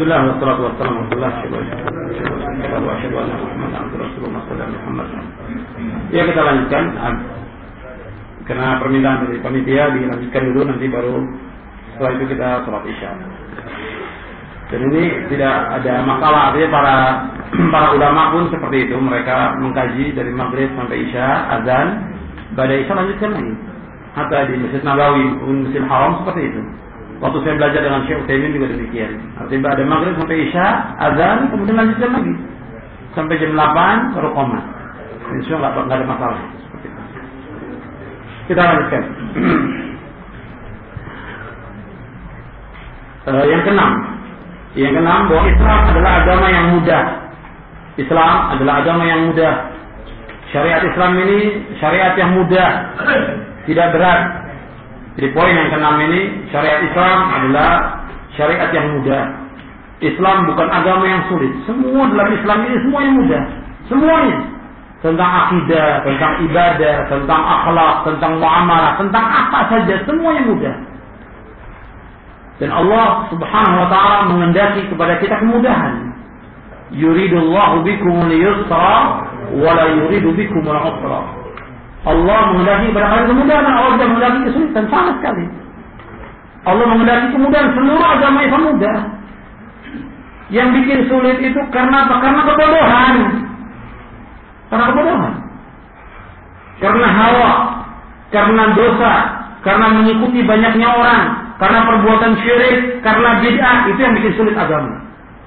Alhamdulillah wassalatu wassalamu ala Rasulullah Ya kita lanjutkan karena permintaan dari panitia dilanjutkan dulu nanti baru setelah itu kita sholat isya. Dan ini tidak ada masalah artinya para para ulama pun seperti itu mereka mengkaji dari maghrib sampai isya azan pada isya lanjutkan lagi. Hatta di Masjid Nabawi, Masjid Haram seperti itu. Waktu saya belajar dengan Syekh Utsaimin juga demikian. Artinya ada maghrib sampai isya, azan, kemudian lanjutkan lagi. Sampai jam 8 baru koma. Insya Allah nggak ada masalah. Kita lanjutkan. uh, yang keenam. Yang keenam bahwa Islam adalah agama yang mudah. Islam adalah agama yang mudah. Syariat Islam ini syariat yang mudah, tidak berat. Jadi poin yang keenam ini syariat Islam adalah syariat yang mudah. Islam bukan agama yang sulit. Semua dalam Islam ini semua yang mudah. Semuanya. Tentang akidah, tentang ibadah, tentang akhlak, tentang muamalah, tentang apa saja. Semuanya mudah. Dan Allah subhanahu wa ta'ala mengendaki kepada kita kemudahan. Yuridullahu bikumul yusra wa la yuridu bikumul usra. Allah mengendaki kalian kemudahan, Allah tidak mengendaki kesulitan sama sekali. Allah mengendaki kemudahan seluruh agama Islam mudah. Yang bikin sulit itu karena apa? Karena kebodohan. Karena kebodohan. Karena hawa, karena dosa, karena mengikuti banyaknya orang, karena perbuatan syirik, karena bid'ah, itu yang bikin sulit agama.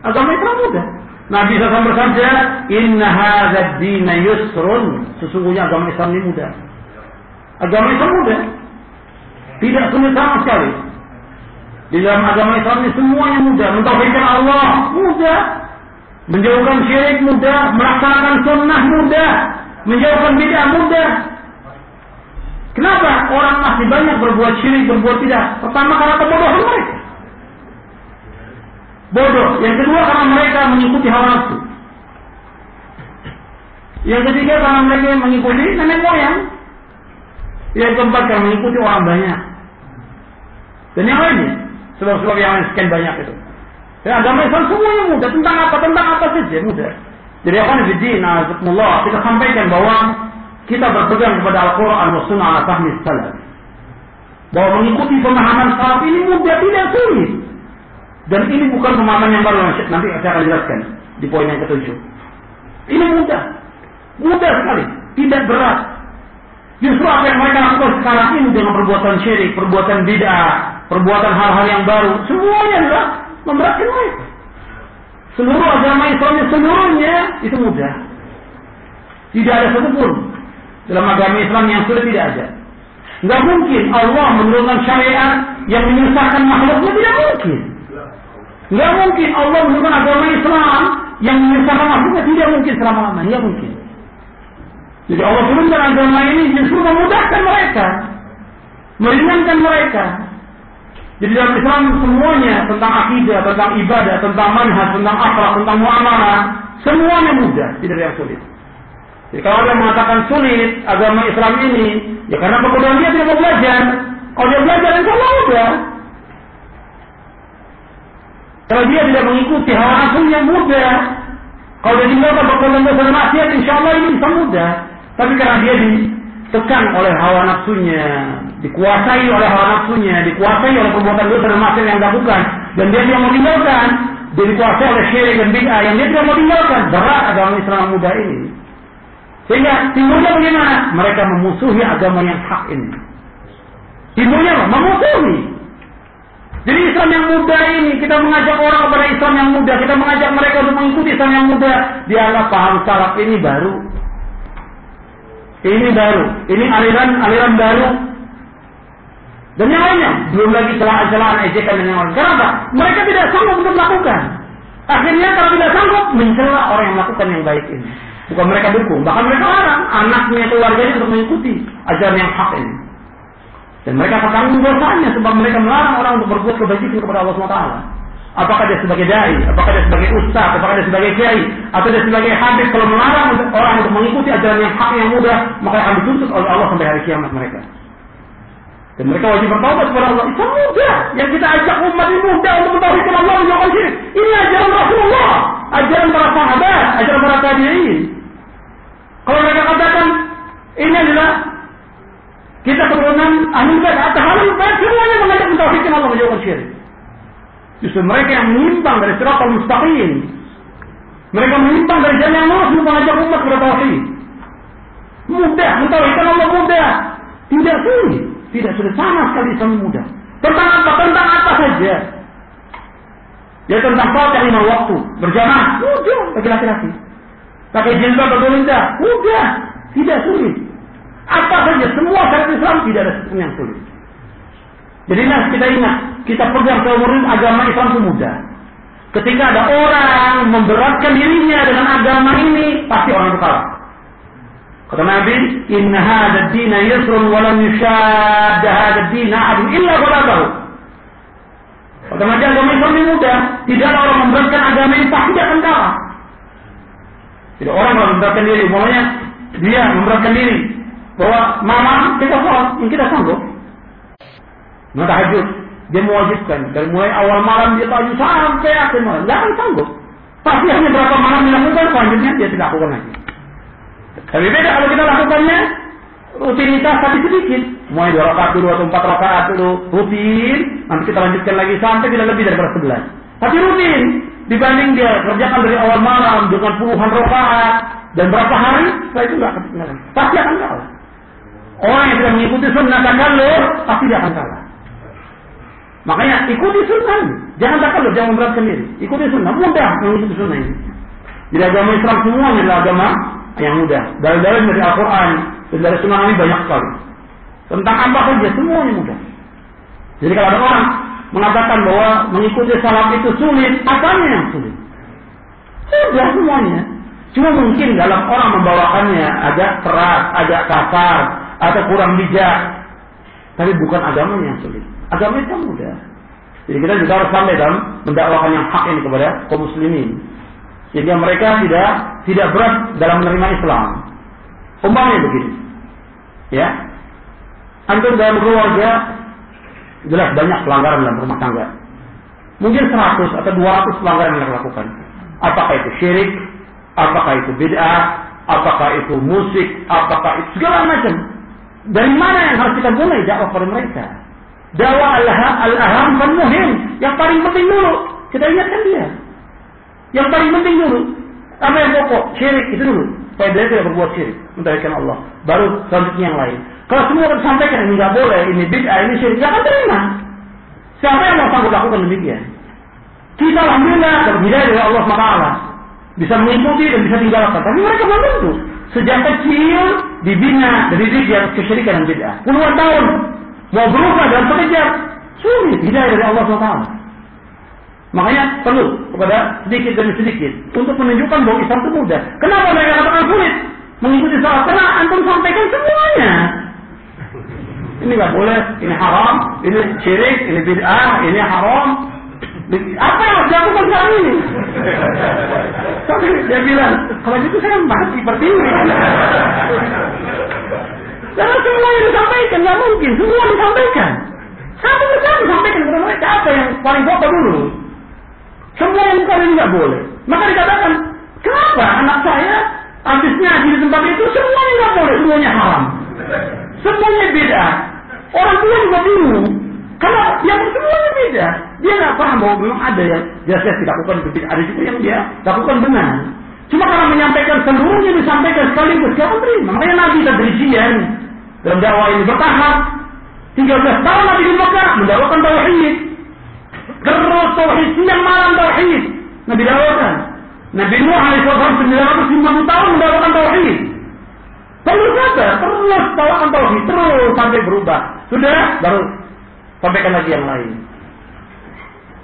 Agama itu mudah. Nabi SAW bersabda, Inna hadzal dina yusrun. Sesungguhnya agama Islam ini mudah. Agama Islam mudah. Tidak sulit sama sekali. Di dalam agama Islam ini semuanya mudah. Mentauhidkan Allah mudah. Menjauhkan syirik mudah. Melaksanakan sunnah mudah. Menjauhkan bid'ah mudah. Kenapa orang masih banyak berbuat syirik, berbuat tidak? Pertama karena kebodohan mereka. Bodoh. Yang kedua karena mereka mengikuti hawa nafsu. Yang ketiga karena mereka mengikuti nenek moyang. Yang keempat karena mengikuti orang banyak. Dan yang lainnya. Sebab-sebab yang sekian banyak itu. Dan agama Islam semuanya mudah. Tentang apa? Tentang apa saja mudah. Jadi apa nih? Kita sampaikan bahwa kita berpegang kepada Al-Quran dan Sunnah ala fahmi. Bahwa mengikuti pemahaman salaf ini mudah tidak sulit. Dan ini bukan pemahaman yang baru nanti saya akan jelaskan di poin yang ketujuh. Ini mudah, mudah sekali, tidak berat. Justru apa yang mereka lakukan sekarang ini dengan perbuatan syirik, perbuatan bid'ah, perbuatan hal-hal yang baru, semuanya adalah memberatkan mereka. Seluruh agama Islam seluruhnya itu mudah. Tidak ada satupun dalam agama Islam yang sudah tidak ada. Nggak mungkin Allah menurunkan syariat yang menyusahkan makhluknya tidak mungkin. Nggak mungkin Allah menurunkan agama Islam yang menyusahkan makhluknya tidak mungkin selama-lamanya. Nggak mungkin. Jadi Allah turunkan agama ini justru memudahkan mereka. Meringankan mereka. Jadi dalam Islam semuanya tentang akidah, tentang ibadah, tentang manhaj, tentang akhlak, tentang muamalah, semuanya mudah, tidak ada yang sulit. Jadi kalau dia mengatakan sulit agama Islam ini, ya karena kebodohan dia tidak mau belajar. Kalau dia belajar, insya Allah mudah. Kalau dia tidak mengikuti hawa nafsu yang mudah, kalau dia tinggalkan perbuatan dosa dan maksiat, insya Allah ini bisa mudah. Tapi karena dia ditekan oleh hawa nafsunya, dikuasai oleh hawa nafsunya, dikuasai oleh perbuatan dosa dan maksiat yang dilakukan, dan dia tidak mau tinggalkan, dia dikuasai oleh syirik dan bid'ah yang dia tidak mau tinggalkan, berat agama Islam mudah ini. Sehingga timbulnya bagaimana? Mereka memusuhi agama yang hak ini. Timbulnya? Memusuhi. Jadi Islam yang muda ini, kita mengajak orang kepada Islam yang muda, kita mengajak mereka untuk mengikuti Islam yang muda, dianggap paham salaf ini baru. Ini baru, ini aliran-aliran baru. Dan yang lainnya, belum lagi celaan-celaan, ejekan dan yang lain. Kenapa? Mereka tidak sanggup untuk melakukan. Akhirnya kalau tidak sanggup, mencela orang yang melakukan yang baik ini. Bukan mereka dukung, bahkan mereka larang anaknya, keluarganya untuk mengikuti ajaran yang hak ini. Dan mereka bertanggung dosanya sebab mereka melarang orang untuk berbuat kebajikan kepada Allah SWT. Apakah dia sebagai dai, apakah dia sebagai ustaz, apakah dia sebagai kiai, atau dia sebagai habib kalau melarang orang untuk mengikuti ajaran yang hak yang mudah, maka akan dituntut oleh Allah sampai hari kiamat mereka. Dan mereka wajib bertobat kepada Allah. Itu mudah. Yang kita ajak umat ini mudah untuk mentauhidkan Allah menjauhkan syirik. Ini ajaran Rasulullah, ajaran para sahabat, ajaran para tabi'in. Kalau mereka katakan ini adalah kita ahli bid'ah atau hal baik semuanya mengajak mentauhidkan Allah menjauhkan syirik. Justru mereka yang menyimpang dari siratal mustaqim. Mereka menyimpang dari jalan yang lurus mengajak umat kepada tauhid. Mudah, mentauhidkan Allah mudah. Tidak sulit. Tidak sudah sama sekali sama mudah. Tentang apa? Tentang apa saja. Ya tentang sholat lima waktu. Berjamaah. Mudah bagi laki-laki. Pakai jilbab atau tidak? Mudah. Tidak sulit. Apa saja. Semua syariat Islam tidak ada yang sulit. Jadi nah, kita ingat. Kita pegang seumur agama Islam itu mudah. Ketika ada orang memberatkan dirinya dengan agama ini, pasti orang itu kalah. Kata Nabi, "Inna hadha ad-din yusrun wa lam yushadda hadha ad-din ahad illa ghalabahu." Kata Nabi, agama Islam ini mudah. Tidaklah orang memberatkan agama ini pasti akan kalah. Tidak orang memberatkan diri, mulanya dia memberatkan diri bahwa mama kita sholat, yang kita sanggup. Nah tahajud, dia mewajibkan dari mulai awal malam dia tahajud sampai akhir malam, tidak akan sanggup. Pasti hanya berapa malam dilakukan, selanjutnya dia tidak lakukan lagi. Tapi beda kalau kita lakukannya rutinitas tapi sedikit. Mulai dua rakaat dulu atau empat rakaat dulu rutin. Nanti kita lanjutkan lagi sampai tidak lebih dari sebelas. Tapi rutin dibanding dia kerjakan dari awal malam dengan puluhan rakaat dan berapa hari setelah itu nggak ketinggalan. Pasti akan kalah. Orang yang tidak mengikuti sunnah takalur pasti dia akan kalah. Makanya ikuti sunnah. Jangan takalur, jangan memberatkan diri. Ikuti sunnah. Mudah mengikuti sunnah ini. Jadi agama Islam semuanya adalah agama yang mudah. Dalil-dalil dari Al-Quran dan dari Sunnah Nabi banyak sekali. Tentang apa saja semuanya mudah. Jadi kalau ada orang mengatakan bahwa mengikuti salam itu sulit, apanya yang sulit? Sudah semuanya. Cuma mungkin dalam orang membawakannya agak keras, agak kasar, atau kurang bijak. Tapi bukan agamanya yang sulit. Agama itu mudah. Jadi kita juga harus sampai dalam mendakwakan yang hak ini kepada kaum muslimin sehingga mereka tidak tidak berat dalam menerima Islam. Umpamanya begini, ya, antum dalam keluarga jelas banyak pelanggaran dalam rumah tangga. Mungkin 100 atau 200 pelanggaran yang dilakukan. Apakah itu syirik? Apakah itu bid'ah? Apakah itu musik? Apakah itu segala macam? Dari mana yang harus kita mulai dakwah pada mereka? Dakwah al-aham al muhim. Yang paling penting dulu. Kita ingatkan dia. Yang paling penting dulu. Apa yang pokok? Syirik itu dulu. Supaya dia tidak berbuat syirik. Mentahirkan Allah. Baru selanjutnya yang lain. Kalau semua kita sampaikan ini nggak boleh, ini bid'ah, ini syirik, nggak akan terima. Siapa yang mau sanggup lakukan demikian? Kita alhamdulillah terhidayah dari Allah SWT. Bisa mengikuti dan bisa tinggalkan. Tapi mereka belum tentu. Sejak kecil dibina dari diri yang kesyirikan dan bid'ah. Puluhan tahun mau berubah dalam sekejap sulit hidayah dari Allah SWT. Makanya perlu kepada sedikit demi sedikit untuk menunjukkan bahwa Islam itu mudah. Kenapa mereka katakan sulit mengikuti salat? Karena antum sampaikan semuanya. Ini nggak boleh, ini haram, ini syirik, ini bid'ah, ini haram. Apa yang harus dilakukan sekarang ini? Tapi dia bilang, kalau gitu saya mati ini. Karena semua yang disampaikan, nggak mungkin. Semua disampaikan. Satu persatu disampaikan kepada mereka apa yang paling pokok dulu. Semua yang bukan ini nggak boleh. Maka dikatakan, kenapa anak saya habis ngaji di tempat itu semuanya nggak boleh, semuanya haram. Semuanya beda. Orang tua juga bingung. Karena yang semuanya beda. Dia nggak paham bahwa memang ada yang jelas-jelas dilakukan berbeda. Ada juga yang dia lakukan benar. Cuma karena menyampaikan seluruhnya disampaikan sekaligus, jangan terima. Makanya Nabi tadrisian dalam dakwah ini bertahap. 13 tahun Nabi di Mekah mendakwakan tauhid. Terus tauhid siang malam tauhid. Nabi dakwahkan. Nabi Nuh alaihissalam 950 tahun mendakwakan tauhid. Perlu saja, terus bawakan tauhid, terus sampai berubah. Sudah, baru sampaikan lagi yang lain.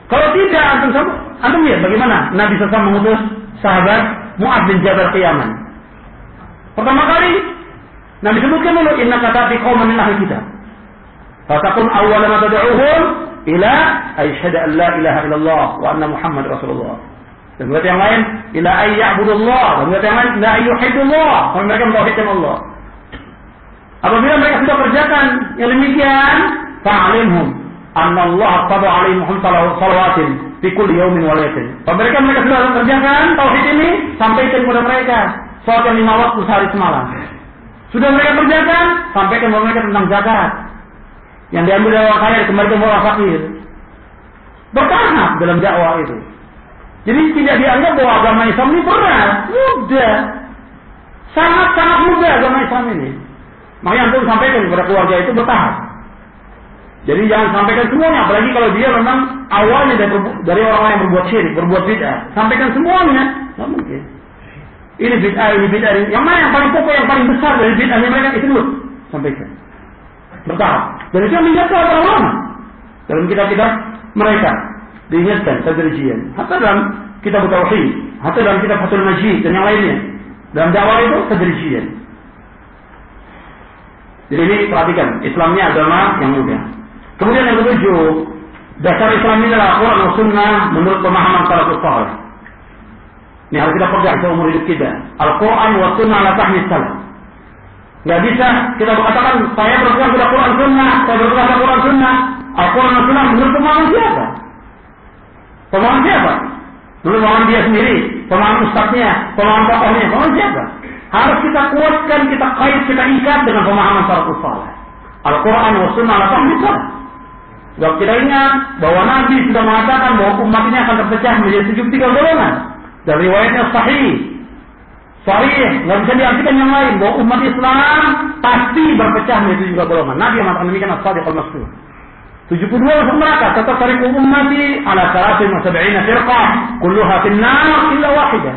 Kalau tidak, antum sama, antum lihat bagaimana Nabi SAW mengutus sahabat Mu'ad bin Jabal ke Yaman. Pertama kali, Nabi sebutkan dulu, inna kata fi qawman min ahli kitab. Fatakun awwala ma tad'uhum ila asyhadu an la ilaha illallah wa anna Muhammad Rasulullah. Dan berarti yang lain ila ayyabudullah, dan berarti yang lain ila ayyuhidullah, mereka mentauhidkan Allah. Apabila mereka sudah kerjakan yang demikian, fa'alimhum Allah qada alaihim salawatin fi kulli yawmin wa lailatin. Mereka mereka sudah kerjakan tauhid ini sampaikan kepada mereka salat yang lima waktu sehari semalam. Sudah mereka kerjakan, sampaikan kepada mereka tentang zakat. Yang diambil dari orang kaya kembali ke orang fakir. Bertahap dalam dakwah itu. Jadi tidak dianggap bahwa agama Islam ini berat, mudah. Sangat-sangat mudah agama Islam ini. Makanya untuk sampaikan kepada keluarga itu bertahap. Jadi jangan sampaikan semuanya, apalagi kalau dia memang awalnya dari, dari orang-orang yang berbuat syirik, berbuat bid'ah. Sampaikan semuanya, nggak mungkin. Ini bid'ah, ini bid'ah, ini. Yang mana yang paling pokok, yang paling besar dari bid'ahnya mereka itu dulu. Sampaikan. Bertahap. Dan itu yang diingatkan oleh ulama. Dalam kitab-kitab mereka. Diingatkan, tadrijian. Hatta dalam kitab Tauhid. Hatta dalam kitab Fatul Majid dan yang lainnya. Dalam dakwah itu tadrijian. Jadi ini perhatikan, Islamnya agama yang mudah. Kemudian yang ketujuh, dasar Islam ini adalah Quran dan Sunnah menurut pemahaman salafus saleh. Ini harus kita pegang seumur hidup kita. Al-Quran wa Sunnah la tahmid salah. Gak bisa kita mengatakan saya berpegang pada Quran Sunnah, saya berpegang pada Quran Sunnah. Al-Quran dan Sunnah menurut pemahaman siapa? Pemahaman siapa? Menurut pemahaman dia sendiri, pemahaman ustadznya, pemahaman tokohnya, pemahaman siapa? Harus kita kuatkan, kita kait, kita ikat dengan pemahaman salafus saleh. Al-Quran wa Sunnah la tahmid salah. Ingat bahwa Nabi sudah mengatakan bahwa umat ini akan terpecah menjadi 73 golongan. Dan riwayatnya sahih. Sahih, nggak bisa diartikan yang lain bahwa umat Islam pasti berpecah menjadi 73 golongan. Nabi yang mengatakan demikian as-sadiq al-masdur. 72 masuk neraka, tetap tarik ummati ala salatin wa sab'ina firqah, kulluha finnar illa wahidah.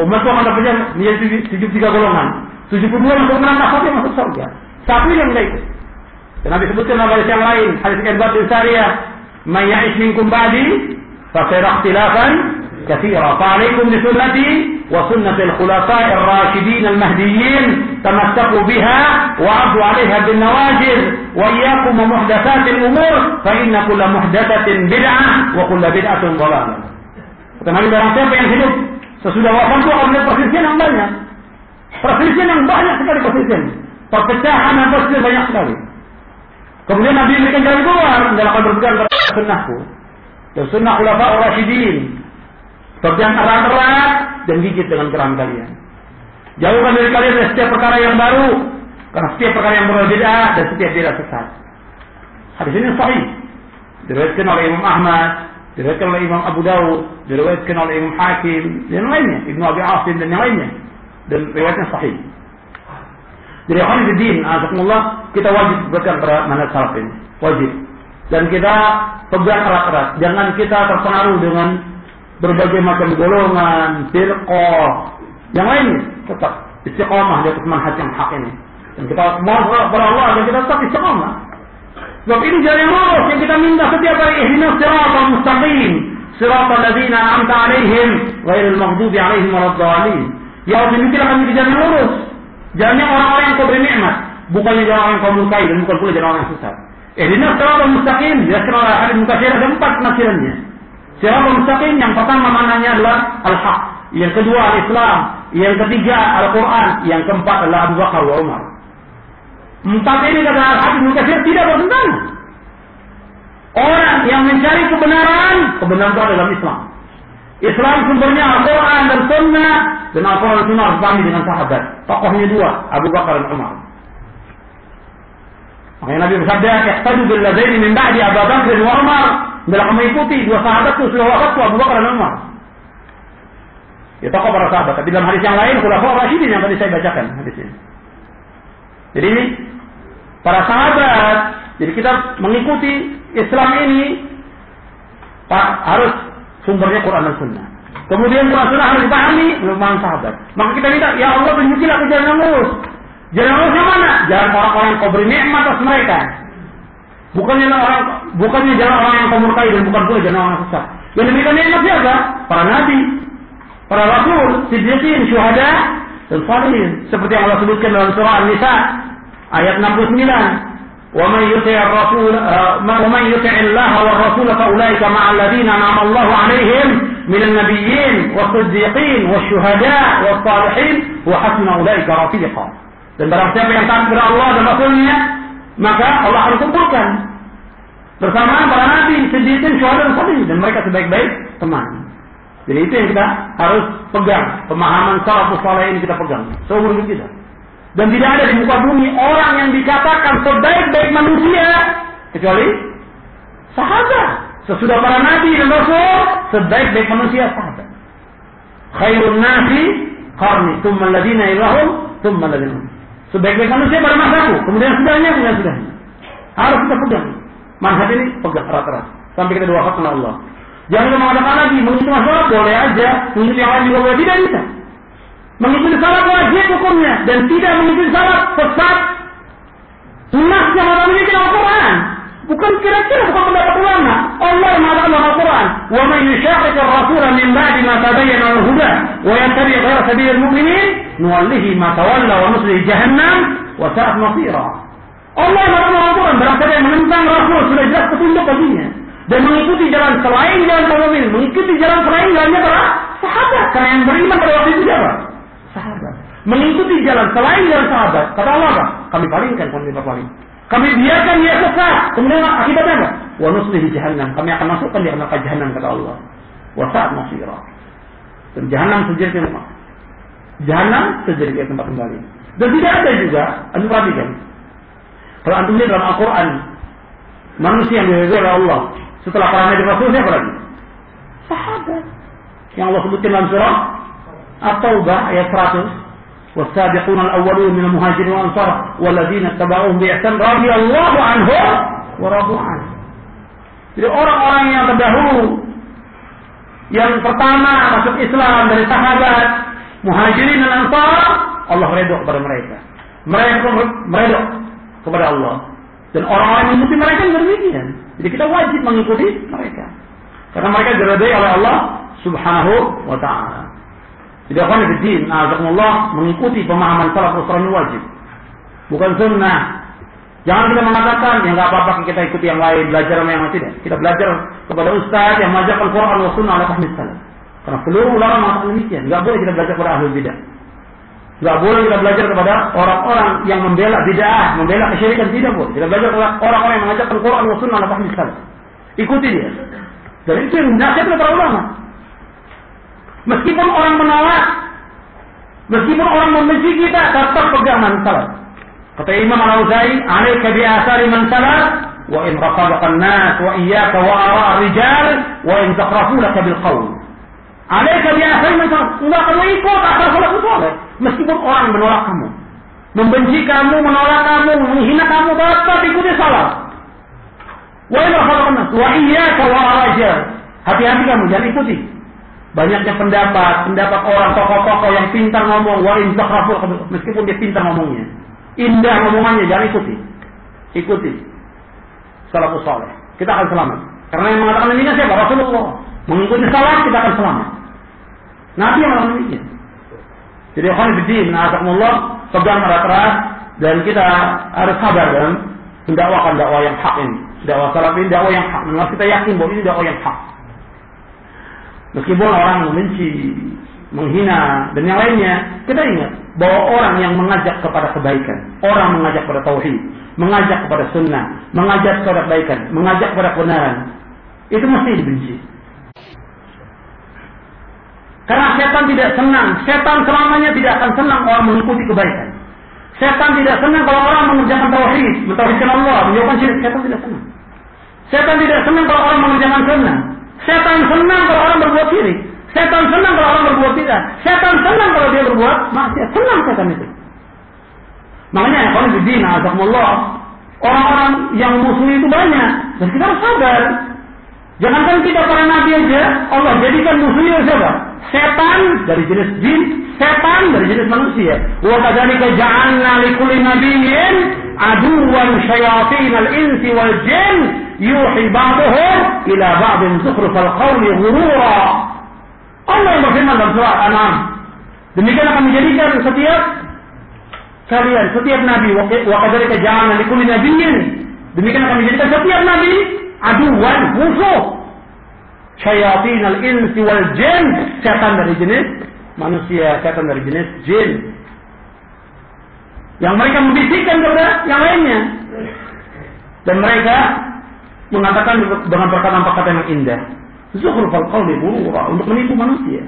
Umat akan terpecah menjadi 73 golongan. 72 masuk neraka, satu masuk surga. Satu yang enggak ikut. Dan Nabi sebutkan dalam hadis yang lain, hadis Irbad bin Sariyah, "Man ya'ish minkum ba'di fa sayara ikhtilafan katsira. Fa 'alaikum bi sunnati wa sunnati al-khulafa'i ar-rasyidin al-mahdiyyin tamassaku biha wa 'addu 'alayha bin nawajid wa iyyakum wa muhdatsatil umur fa inna kulla muhdatsatin bid'ah wa kulla bid'atin dhalalah." Kata Nabi barang siapa yang hidup sesudah wafat itu melihat perselisihan yang banyak. Perselisihan yang banyak sekali perselisihan. Perpecahan perselisihan banyak sekali. Kemudian Nabi memberikan jalan keluar dalam berpegang kepada sunnahku. Dan sunnah ulama Rasyidin. Pegang erat-erat dan gigit dengan keram kalian. Jauhkan dari kalian dari setiap perkara yang baru. Karena setiap perkara yang berbeda dan setiap beda sesat. Hadis ini sahih. Diriwayatkan oleh Imam Ahmad, diriwayatkan oleh Imam Abu Dawud, diriwayatkan oleh Imam Hakim, dan yang lainnya, Ibnu Abi Asim dan yang lainnya. Dan riwayatnya sahih. Jadi Khalifuddin, azakumullah, kita wajib berpegang pada manhaj salaf ini. Wajib. Dan kita pegang erat-erat. Jangan kita terpengaruh dengan berbagai macam golongan, firqah, yang lainnya. Tetap istiqamah di atas manhaj yang hak ini. Dan kita mohon kepada Allah agar kita tetap istiqamah. Sebab ini jalan lurus yang kita minta setiap hari. Ihdinas siratal mustaqim. Siratal ladzina an'amta alaihim ghairil maghdubi alaihim waladdallin. Ya Allah, demikian kami ke jalan lurus. Jalannya orang-orang yang kau beri nikmat, bukannya jalan orang yang kau murkai dan bukan pula jalan orang yang sesat. Eh, ini siratal mustaqim, dijelaskan oleh hadis mutasyir ada empat penafsirannya. Siratal mustaqim yang pertama maknanya adalah al-haq, yang kedua al-Islam, yang ketiga Al-Quran, yang keempat adalah Abu Bakar wa Umar. Empat ini kata hadis mutasyir tidak bertentangan. Orang yang mencari kebenaran, kebenaran itu adalah Islam. Islam sumbernya Al-Quran dan Sunnah dan Al-Quran Sunnah harus dengan sahabat. Tokohnya dua, Abu Bakar dan Umar. Makanya Nabi bersabda, "Ihtaju bil ladaini min ba'di Abu Bakar dan Umar." Bila kamu ikuti dua sahabat itu sudah wafat Abu Bakar dan Umar. Ya tokoh para sahabat. Tapi dalam hadis yang lain, Khulafaur Rasyidin yang tadi saya bacakan hadisnya. Jadi ini para sahabat, jadi kita mengikuti Islam ini Pak harus sumbernya Quran dan Sunnah. Kemudian Quran Sunnah harus dipahami merupakan sahabat. Maka kita minta, ya Allah tunjukilah ke jalan yang lurus. Jalan yang lurus yang mana? Jalan orang-orang yang kau beri nikmat atas mereka. Bukannya orang, bukannya jalan orang yang kau murkai dan bukan pula jalan orang yang sesat. Yang demikian nikmat siapa? Para nabi, para rasul, siddiqin, syuhada, dan salihin. Seperti yang Allah sebutkan dalam surah An-Nisa ayat 69. ومن يطع الرسول ومن يطع الله والرسول فاولئك مع الذين انعم الله عليهم من النبيين والصديقين والشهداء والصالحين وحسن اولئك رفيقا dan barang siapa yang taat kepada Allah dan Rasulnya maka Allah akan kumpulkan bersama para nabi, siddiqin, syuhada dan salihin dan mereka sebaik-baik teman. Jadi itu yang kita harus pegang. Pemahaman salafus saleh ini kita pegang seumur hidup kita. Dan tidak ada di muka bumi orang yang dikatakan sebaik-baik manusia kecuali sahabat. Sesudah para nabi dan rasul, sebaik-baik manusia sahabat. Khairun nasi qarni, thumma alladziina ilahum, thumma alladziina. Sebaik-baik manusia pada masaku, kemudian sudahnya, kemudian sudahnya. Harus kita pegang. Manhaj ini pegang erat-erat sampai kita diwafatkan Allah. Jangan mengatakan lagi mengikuti masalah boleh aja, mengikuti yang lain juga boleh tidak bisa. Mengikuti salat wajib hukumnya dan tidak mengikuti salat sesat. Sunnah yang orang ini Al-Quran. Bukan kira-kira bukan pendapat ulama. Allah mengatakan dalam Al-Quran, "Wa man yushaqiq ar-rasul min ba'di ma tabayyana al-huda wa yattabi' ghayra sabilil mu'minin, nuwallihi ma tawalla wa nuslihi jahannam wa sa'at masira." Allah mengatakan Al-Quran barang yang menentang Rasul sudah jelas petunjuk baginya dan mengikuti jalan selain jalan mukmin, mengikuti jalan selain jalannya para sahabat karena yang beriman pada waktu itu siapa? Sahabat. Mengikuti jalan selain jalan sahabat. Kata Allah? Kami palingkan, kami paling. Kami biarkan dia sesat. Kemudian akibatnya apa? Wa nuslihi jahannam. Kami akan masukkan dia ke neraka jahannam kata Allah. Wa sa'at masira. Dan jahannam sejadi tempat. Jahannam sejadi tempat kembali. Dan tidak ada juga, anda perhatikan, kalau antum lihat dalam Al-Quran, manusia yang diridhoi oleh Allah setelah para nabi rasul siapa lagi? Sahabat. Yang Allah sebutkan dalam surah At-Taubah ayat 100. والسابقون الأولون من المهاجرين والأنصار والذين اتبعوهم بإحسان رضي الله عنهم ورضوا عنه. Jadi orang-orang yang terdahulu yang pertama masuk Islam dari sahabat muhajirin dan ansar Allah redha kepada mereka. Mereka meredok kepada Allah. Dan orang-orang yang mengikuti mereka juga demikian. Jadi kita wajib mengikuti mereka. Karena mereka diredai oleh Allah subhanahu wa ta'ala. Jadi akan bidin, azakumullah, mengikuti pemahaman salaf usrani wajib. Bukan sunnah. Jangan kita mengatakan, ya nggak apa-apa kita ikuti yang lain, belajar sama yang. Tidak. Kita belajar kepada ustaz yang mengajarkan Quran wa sunnah ala fahmi salaf. Karena seluruh ulama mengatakan demikian. Nggak boleh kita belajar kepada ahli bidah. Tidak boleh kita belajar kepada orang-orang yang membela bid'ah, membela kesyirikan tidak boleh. Kita belajar kepada orang-orang yang mengajarkan Quran dan Sunnah dan salaf. Ikuti dia. Dan itu yang nasihat para ulama. Meskipun orang menolak, meskipun orang membenci kita, tetap pegang salaf. Kata Imam Al-Auza'i, "Alaika bi asari man salaf wa in raqabaka an-nas wa iyyaka wa ara' rijal wa in taqrafu laka bil qawl." Alaika bi asari man salaf. Enggak kamu ikut asal salafus saleh. Meskipun orang menolak kamu, membenci kamu, menolak kamu, menghina kamu, tetap ikuti salah. Wa wa iyyaka wa araja. Hati-hati kamu, jangan ikuti. Banyaknya pendapat, pendapat orang tokoh-tokoh yang pintar ngomong, wa in meskipun dia pintar ngomongnya. Indah ngomongannya, jangan ikuti. Ikuti. Salafus saleh. Kita akan selamat. Karena yang mengatakan ini siapa? Rasulullah. Mengikuti salah kita akan selamat. Nabi yang mengatakan demikian. Jadi ikhwan bidin, na'azakumullah, pegang erat-erat dan kita harus sabar dalam mendakwakan dakwah yang hak ini. Dakwah salaf ini dakwah yang hak. Memang kita yakin bahwa ini dakwah yang hak. Meskipun orang membenci, menghina dan yang lainnya, kita ingat bahwa orang yang mengajak kepada kebaikan, orang mengajak kepada tauhid, mengajak kepada sunnah, mengajak kepada kebaikan, mengajak kepada kebenaran, itu mesti dibenci. Karena setan tidak senang. Setan selamanya tidak akan senang orang mengikuti kebaikan. Setan tidak senang kalau orang mengerjakan tauhid, mentauhidkan Allah, menjauhkan syirik. Setan tidak senang. Setan tidak senang kalau orang mengerjakan sunnah. Setan senang kalau orang berbuat syirik. Setan senang kalau orang berbuat tidak. Setan senang kalau dia berbuat maksiat. Senang setan itu. Makanya ya, kalau di dina, orang-orang yang musuh itu banyak. Dan kita harus sabar. Jangankan kita para nabi aja, Allah jadikan musuhnya siapa? setan dari jenis jin, setan dari jenis manusia. Wa kadzalika ja'alna likulli nabiyyin aduwan syayatin al-insi wal jin yuhi ba'dhum ila ba'din zukhrufal qawli ghurura. Allah yang berfirman dalam surah An-An'am. Demikian akan menjadikan setiap kalian, setiap nabi wa kadzalika ja'alna likulli nabiyyin demikian akan menjadikan setiap nabi aduwan musuh syayatin al-insi wal jin, setan dari jenis manusia, setan dari jenis jin. Yang mereka membisikkan kepada yang lainnya. Dan mereka mengatakan dengan perkataan-perkataan yang indah. Zuhrufal qawli ghurura untuk menipu manusia.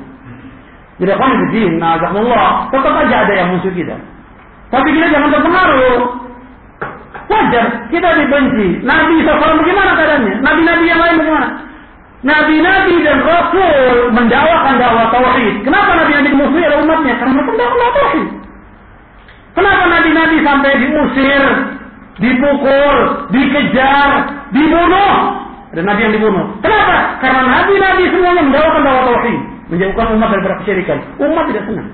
Tidak boleh begini, nazakumullah. Tetap aja ada yang musuh kita. Tapi kita jangan terpengaruh. Wajar, kita dibenci. Nabi SAW bagaimana keadaannya? Nabi-nabi yang lain bagaimana? Nabi-nabi dan Rasul mendakwakan dakwah tauhid. Kenapa nabi-nabi musuh adalah umatnya? Karena mereka mendakwah tauhid. Kenapa nabi-nabi sampai diusir, dipukul, dikejar, dibunuh? Ada nabi yang dibunuh. Kenapa? Karena nabi-nabi semuanya mendakwakan dakwah tauhid, menjauhkan umat dari kesyirikan. Umat tidak senang.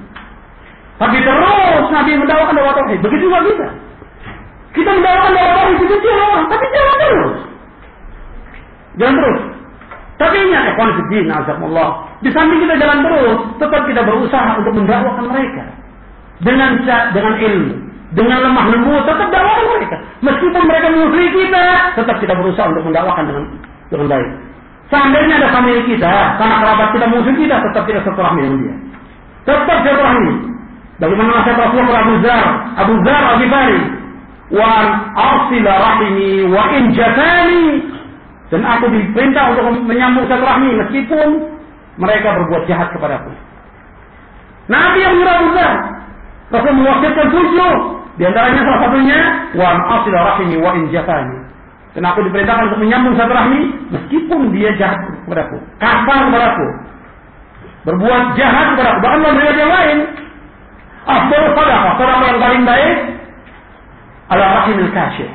Tapi terus nabi mendakwakan dakwah tauhid. Begitu juga kita. Kita mendakwakan dakwah tauhid itu orang, tapi jangan terus. Jangan terus. Tapi ingat, ikhwan fiddin, azakumullah. Di samping kita jalan terus, tetap kita berusaha untuk mendakwakan mereka dengan dengan ilmu, dengan lemah lembut tetap dakwakan mereka. Meskipun mereka memusuhi kita, tetap kita berusaha untuk mendakwakan dengan dengan baik. Seandainya ada family kita, karena kerabat kita musuh kita, tetap kita silaturahmi dengan dia. Tetap silaturahmi. Bagaimana nasihat Rasulullah Abu Zar, Abu Zar Abi Bari, wa asila rahimi wa in jafani. Dan aku diperintah untuk menyambung silaturahmi meskipun mereka berbuat jahat kepadaku. Nabi yang menyuruh Abu Zar, Rasul mewakilkan tujuh. Di antaranya salah satunya wa asil rahimi wa in jafani. Dan aku diperintahkan untuk menyambung satu rahmi meskipun dia jahat kepadaku, kasar kepadaku, berbuat jahat kepadaku, bahkan memberi yang lain. Afdal sadaqah, sadaqah yang paling baik ala rahimil kasih.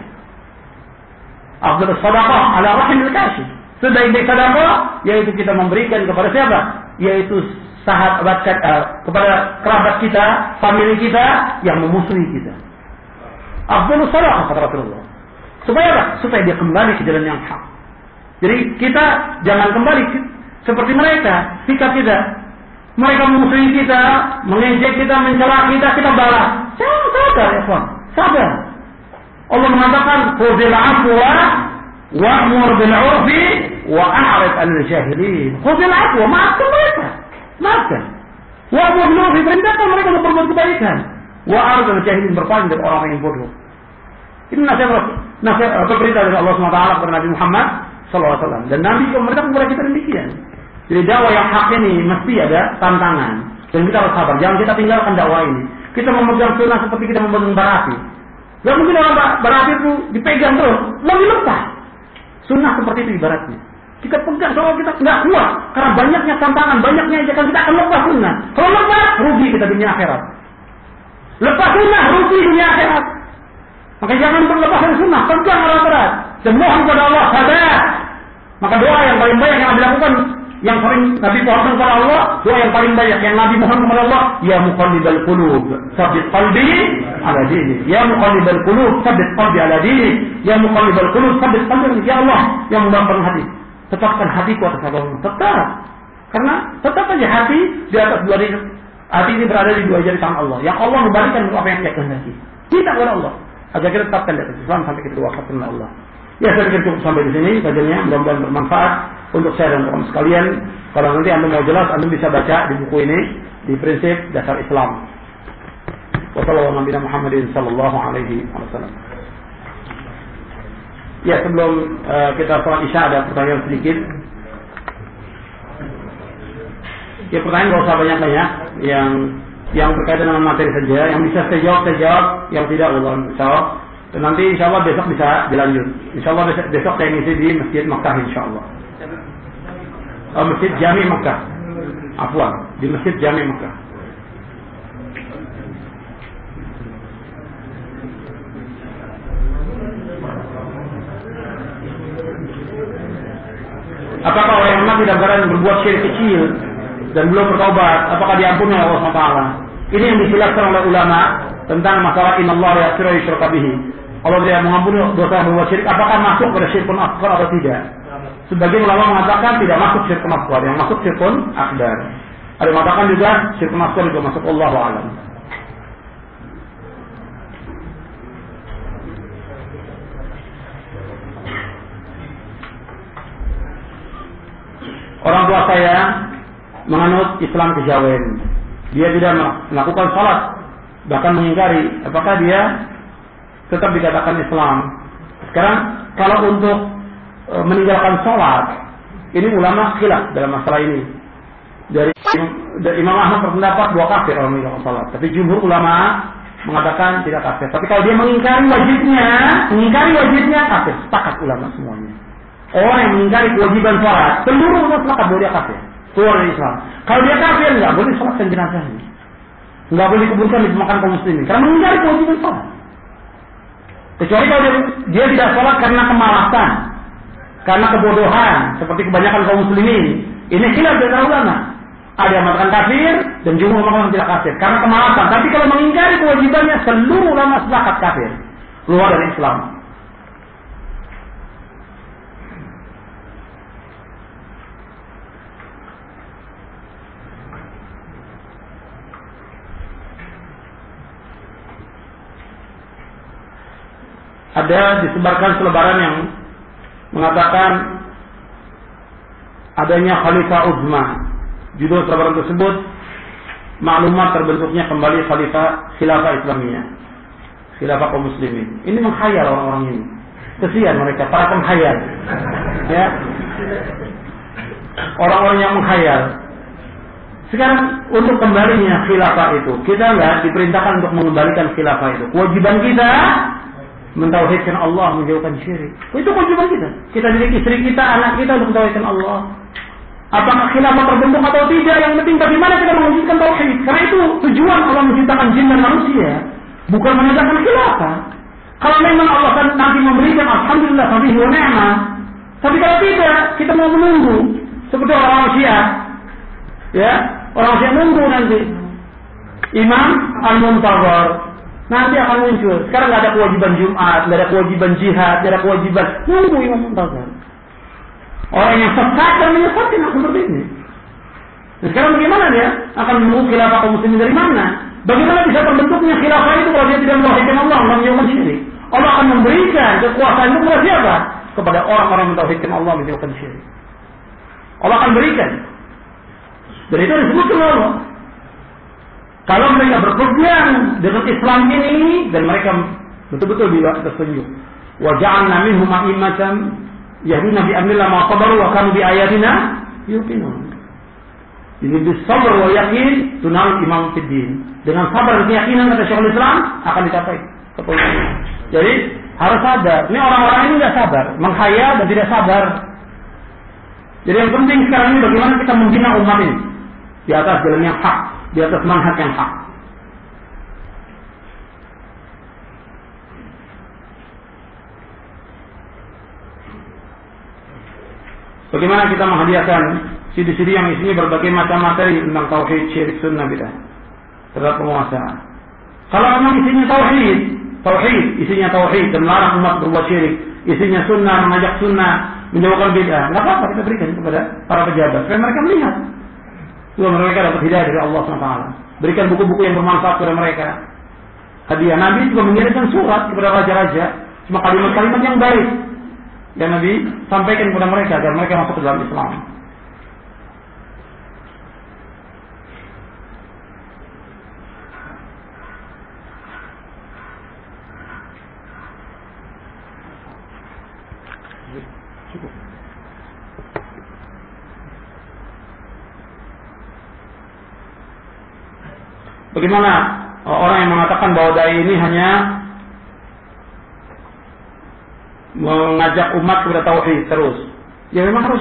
Afdal sadaqah ala rahimil kasih. Sebaik-baik sadaqah yaitu kita memberikan kepada siapa? Yaitu sahabat uh, kepada kerabat kita, famili kita yang memusuhi kita. Afdalus salah Rasulullah. Supaya apa? Supaya dia kembali ke jalan yang hak. Jadi kita jangan kembali seperti mereka, sikap kita. Mereka memusuhi kita, mengejek kita, mencela kita, kita balas. Jangan sabar ya sabar. Allah mengatakan, "Khudil afwa wa'mur bil 'urfi wa a'rid 'anil jahilin." Khudil afwa, maafkan mereka. Maafkan. Wa bunuh diperintahkan mereka untuk berbuat kebaikan. Wa arzul jahilin berpaling dari orang yang bodoh. Ini nasihat nasihat atau perintah dari Allah SWT kepada Nabi Muhammad SAW. Dan Nabi mereka kepada kita demikian. Jadi dakwah yang hak ini mesti ada tantangan. Dan kita harus sabar. Jangan kita tinggalkan dakwah ini. Kita memegang sunnah seperti kita memegang barafi. Gak mungkin orang barafi itu dipegang terus. Lalu lepas. Sunnah seperti itu ibaratnya. Kita pegang soal kita nggak kuat karena banyaknya tantangan, banyaknya ajakan kita akan lepas sunnah. Kalau lepas, rugi kita dunia akhirat. Lepas sunnah, rugi dunia akhirat. Maka jangan berlepas dari sunnah, pegang orang berat. Dan mohon kepada Allah sabar. Maka doa yang paling banyak yang Nabi lakukan, yang paling Nabi mohon kepada Allah, doa yang paling banyak yang Nabi mohon kepada Allah, Ya muqallibal qulub, sabit qalbi ala dini. Ya muqallibal qulub, sabit qalbi ala dini. Ya muqallibal qulub, sabit qalbi Ya Allah yang membangun hati tetapkan hatiku atas agamamu. Tetap. Karena tetap aja hati di atas dua jari. Hati ini berada di dua jari tangan Allah. Yang Allah memberikan apa yang dia kehendaki. Kita kepada Allah. Agar kita tetapkan di atas Islam sampai kita diwafatkan oleh Allah. Ya saya pikir cukup sampai di sini kajiannya mudah-mudahan bermanfaat untuk saya dan kamu sekalian. Kalau nanti anda mau jelas, anda bisa baca di buku ini di prinsip dasar Islam. Wassalamualaikum warahmatullahi wabarakatuh. Ya sebelum uh, kita sholat isya ada pertanyaan sedikit. Ya pertanyaan gak usah banyak-banyak yang yang berkaitan dengan materi saja, yang bisa saya jawab saya jawab, yang tidak Allah Allah. Dan nanti insya Allah besok bisa dilanjut. Insya Allah besok, besok saya ngisi di Masjid Makkah insya Allah. Oh, Masjid Jami Makkah. Afwan, di Masjid Jami Makkah. Apakah orang yang mati dalam keadaan berbuat syirik kecil dan belum bertobat, apakah diampuni oleh Allah SWT? Ini yang disilakan oleh ulama tentang masalah inallah ya sirah yusyraka. Allah tidak mengampuni dosa berbuat syirik, apakah masuk pada syirkun akbar atau tidak? Sebagian ulama mengatakan tidak masuk syirkun akbar, yang masuk syirkun akbar. Ada yang mengatakan juga syirkun akbar juga masuk Allah alam. Orang tua saya menganut Islam kejawen. Dia tidak melakukan sholat, bahkan mengingkari. Apakah dia tetap dikatakan Islam? Sekarang kalau untuk e, meninggalkan sholat, ini ulama khilaf dalam masalah ini. Dari, dari Imam Ahmad berpendapat dua kafir orang meninggalkan sholat. Tapi jumhur ulama mengatakan tidak kafir. Tapi kalau dia mengingkari wajibnya, mengingkari wajibnya kafir. Sepakat ulama semuanya. Orang yang mengingkari kewajiban sholat, seluruh ulama sepakat bahwa kafir. Keluar dari Islam. Kalau dia kafir, nggak boleh sholatkan jenazahnya. Nggak boleh kuburkan di pemakaman kaum muslimin. Karena mengingkari kewajiban sholat. Kecuali kalau dia, dia tidak sholat karena kemalasan, karena kebodohan, seperti kebanyakan kaum muslimin. Ini khilaf dari ulama. Ada yang mengatakan kafir dan jumhur mengatakan tidak kafir karena kemalasan. Tapi kalau mengingkari kewajibannya seluruh ulama sepakat kafir, keluar dari Islam. Ada disebarkan selebaran yang mengatakan adanya Khalifah Uzma. Judul selebaran tersebut maklumat terbentuknya kembali Khalifah Khilafah Islamiyah. Khilafah kaum muslimin. Ini menghayal orang-orang ini. Kesian mereka, para penghayal. Ya. Orang-orang yang menghayal. Sekarang untuk kembalinya khilafah itu, kita nggak diperintahkan untuk mengembalikan khilafah itu. Kewajiban kita mentauhidkan Allah, menjauhkan syirik. Itu kewajiban kita. Kita didik istri kita, anak kita untuk mentauhidkan Allah. Apakah khilafah terbentuk atau tidak? Yang penting bagaimana kita mewujudkan tauhid. Karena itu tujuan Allah menciptakan jin dan manusia. Bukan menegakkan khilafah. Kalau memang Allah akan nanti memberikan Alhamdulillah tapi wa. Tapi kalau tidak, kita mau menunggu. Seperti orang Syiah. Ya, orang Syiah menunggu nanti. Imam Al-Muntazar Nanti akan muncul. Sekarang nggak ada kewajiban Jumat, nggak ada kewajiban jihad, nggak ada kewajiban. Nunggu Imam Muntazar. Orang yang sesat dan menyesatkan akan ini. Nah, sekarang bagaimana dia akan menunggu khilafah kaum muslimin dari mana? Bagaimana bisa terbentuknya khilafah itu kalau dia tidak mentauhidkan Allah, menjauhkan syirik? Allah akan memberikan kekuasaan itu kepada siapa? Kepada orang-orang yang mentauhidkan Allah, menjauhkan syirik. Allah akan berikan. Dan itu disebutkan Allah. Kalau mereka berpegang dengan Islam ini dan mereka betul-betul bila tersenyum. Wa ja'alna minhum a'immatan yahduna bi amrillah ma sabaru wa kanu bi ayatina yuqinun. Ini bisabar wa yakin tunal imam fiddin. Dengan sabar dan keyakinan kata Syekhul Islam akan dicapai. Jadi harus sabar. Ini orang-orang ini tidak sabar, menghayal dan tidak sabar. Jadi yang penting sekarang ini bagaimana kita membina umat ini di atas jalan yang hak di atas manhaj yang hak. Bagaimana kita menghadiahkan CD-CD yang isinya berbagai macam materi tentang tauhid, syirik, sunnah kita terhadap penguasa. Kalau memang isinya tauhid, tauhid, isinya tauhid dan melarang umat berbuat syirik, isinya sunnah, mengajak sunnah, menjauhkan bid'ah, nggak apa-apa kita berikan kepada para pejabat supaya mereka melihat Semoga mereka dapat hidayah dari Allah SWT. Berikan buku-buku yang bermanfaat kepada mereka. Hadiah Nabi juga mengirimkan surat kepada raja-raja. Cuma kalimat-kalimat yang baik. Yang Nabi sampaikan kepada mereka agar mereka masuk ke dalam Islam. Bagaimana orang yang mengatakan bahwa dai ini hanya mengajak umat kepada tauhid terus? Ya memang harus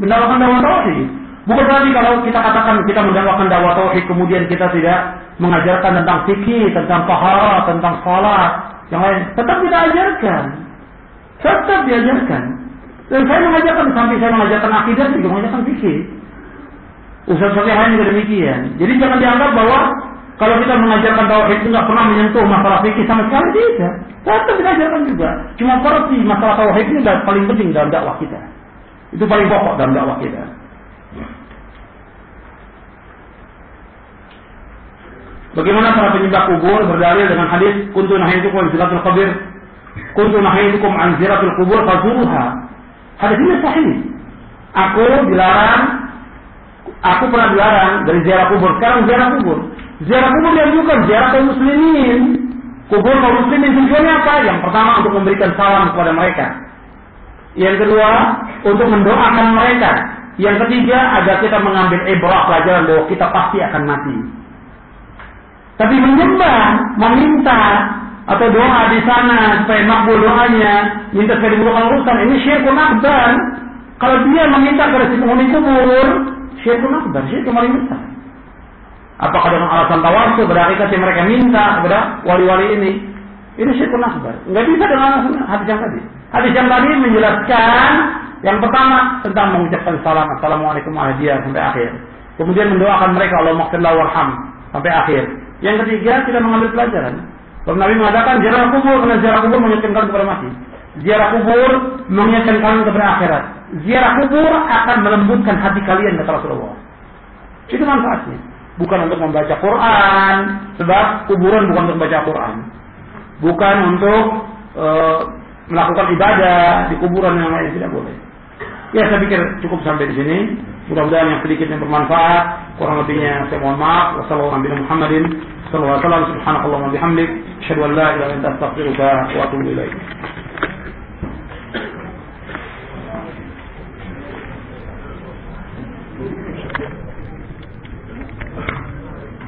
mendakwakan dakwah tauhid. Bukan berarti kalau kita katakan kita mendakwakan dakwah tauhid kemudian kita tidak mengajarkan tentang fikih, tentang tahara, tentang sholat, yang lain. Tetap kita ajarkan. Tetap diajarkan. Dan saya mengajarkan sampai saya mengajarkan akidah juga mengajarkan fikih. Yang lain juga demikian. Jadi jangan dianggap bahwa kalau kita mengajarkan tauhid itu nggak pernah menyentuh masalah fikih sama sekali tidak. Tetap kita ajarkan juga. Cuma seperti masalah tauhid ini paling penting dalam dakwah kita. Itu paling pokok dalam dakwah kita. Bagaimana para penyembah kubur berdalil dengan hadis kuntu nahaitukum an ziratul qabir kuntu nahaitukum an ziratul kubur fazuruha. Hadis ini sahih. Aku dilarang aku pernah dilarang dari ziarah kubur, sekarang ziarah kubur. Ziarah kubur yang bukan ziarah kaum muslimin. Kubur kaum muslimin tujuannya apa? Yang pertama untuk memberikan salam kepada mereka. Yang kedua, untuk mendoakan mereka. Yang ketiga, agar kita mengambil ibrah pelajaran bahwa kita pasti akan mati. Tapi menyembah, meminta atau doa di sana supaya makbul doanya, minta supaya dimudahkan urusan, ini syirkun akbar. Kalau dia meminta kepada si penghuni kubur, syirkun akbar, syirkun paling besar. Apakah dengan alasan tawasul berarti mereka minta kepada wali-wali ini? Ini syirkun akbar. Enggak bisa dengan alasan hadis yang tadi. Hadis yang tadi menjelaskan yang pertama tentang mengucapkan salam assalamualaikum warahmatullahi sampai akhir. Kemudian mendoakan mereka Allah maghfirlah warham sampai akhir. Yang ketiga kita mengambil pelajaran. Kalau Nabi mengatakan ziarah kubur karena ziarah kubur mengingatkan kepada mati. Ziarah kubur mengingatkan kalian kepada akhirat. Ziarah kubur akan melembutkan hati kalian kata Rasulullah. Itu manfaatnya. Bukan untuk membaca Quran, sebab kuburan bukan untuk membaca Quran. Bukan untuk uh, melakukan ibadah di kuburan yang lain tidak boleh. Ya saya pikir cukup sampai di sini. Mudah-mudahan yang sedikit yang bermanfaat. Kurang lebihnya saya mohon maaf. Wassalamualaikum warahmatullahi wabarakatuh. Subhanakallah wa bihamdik. Asyhadu an la.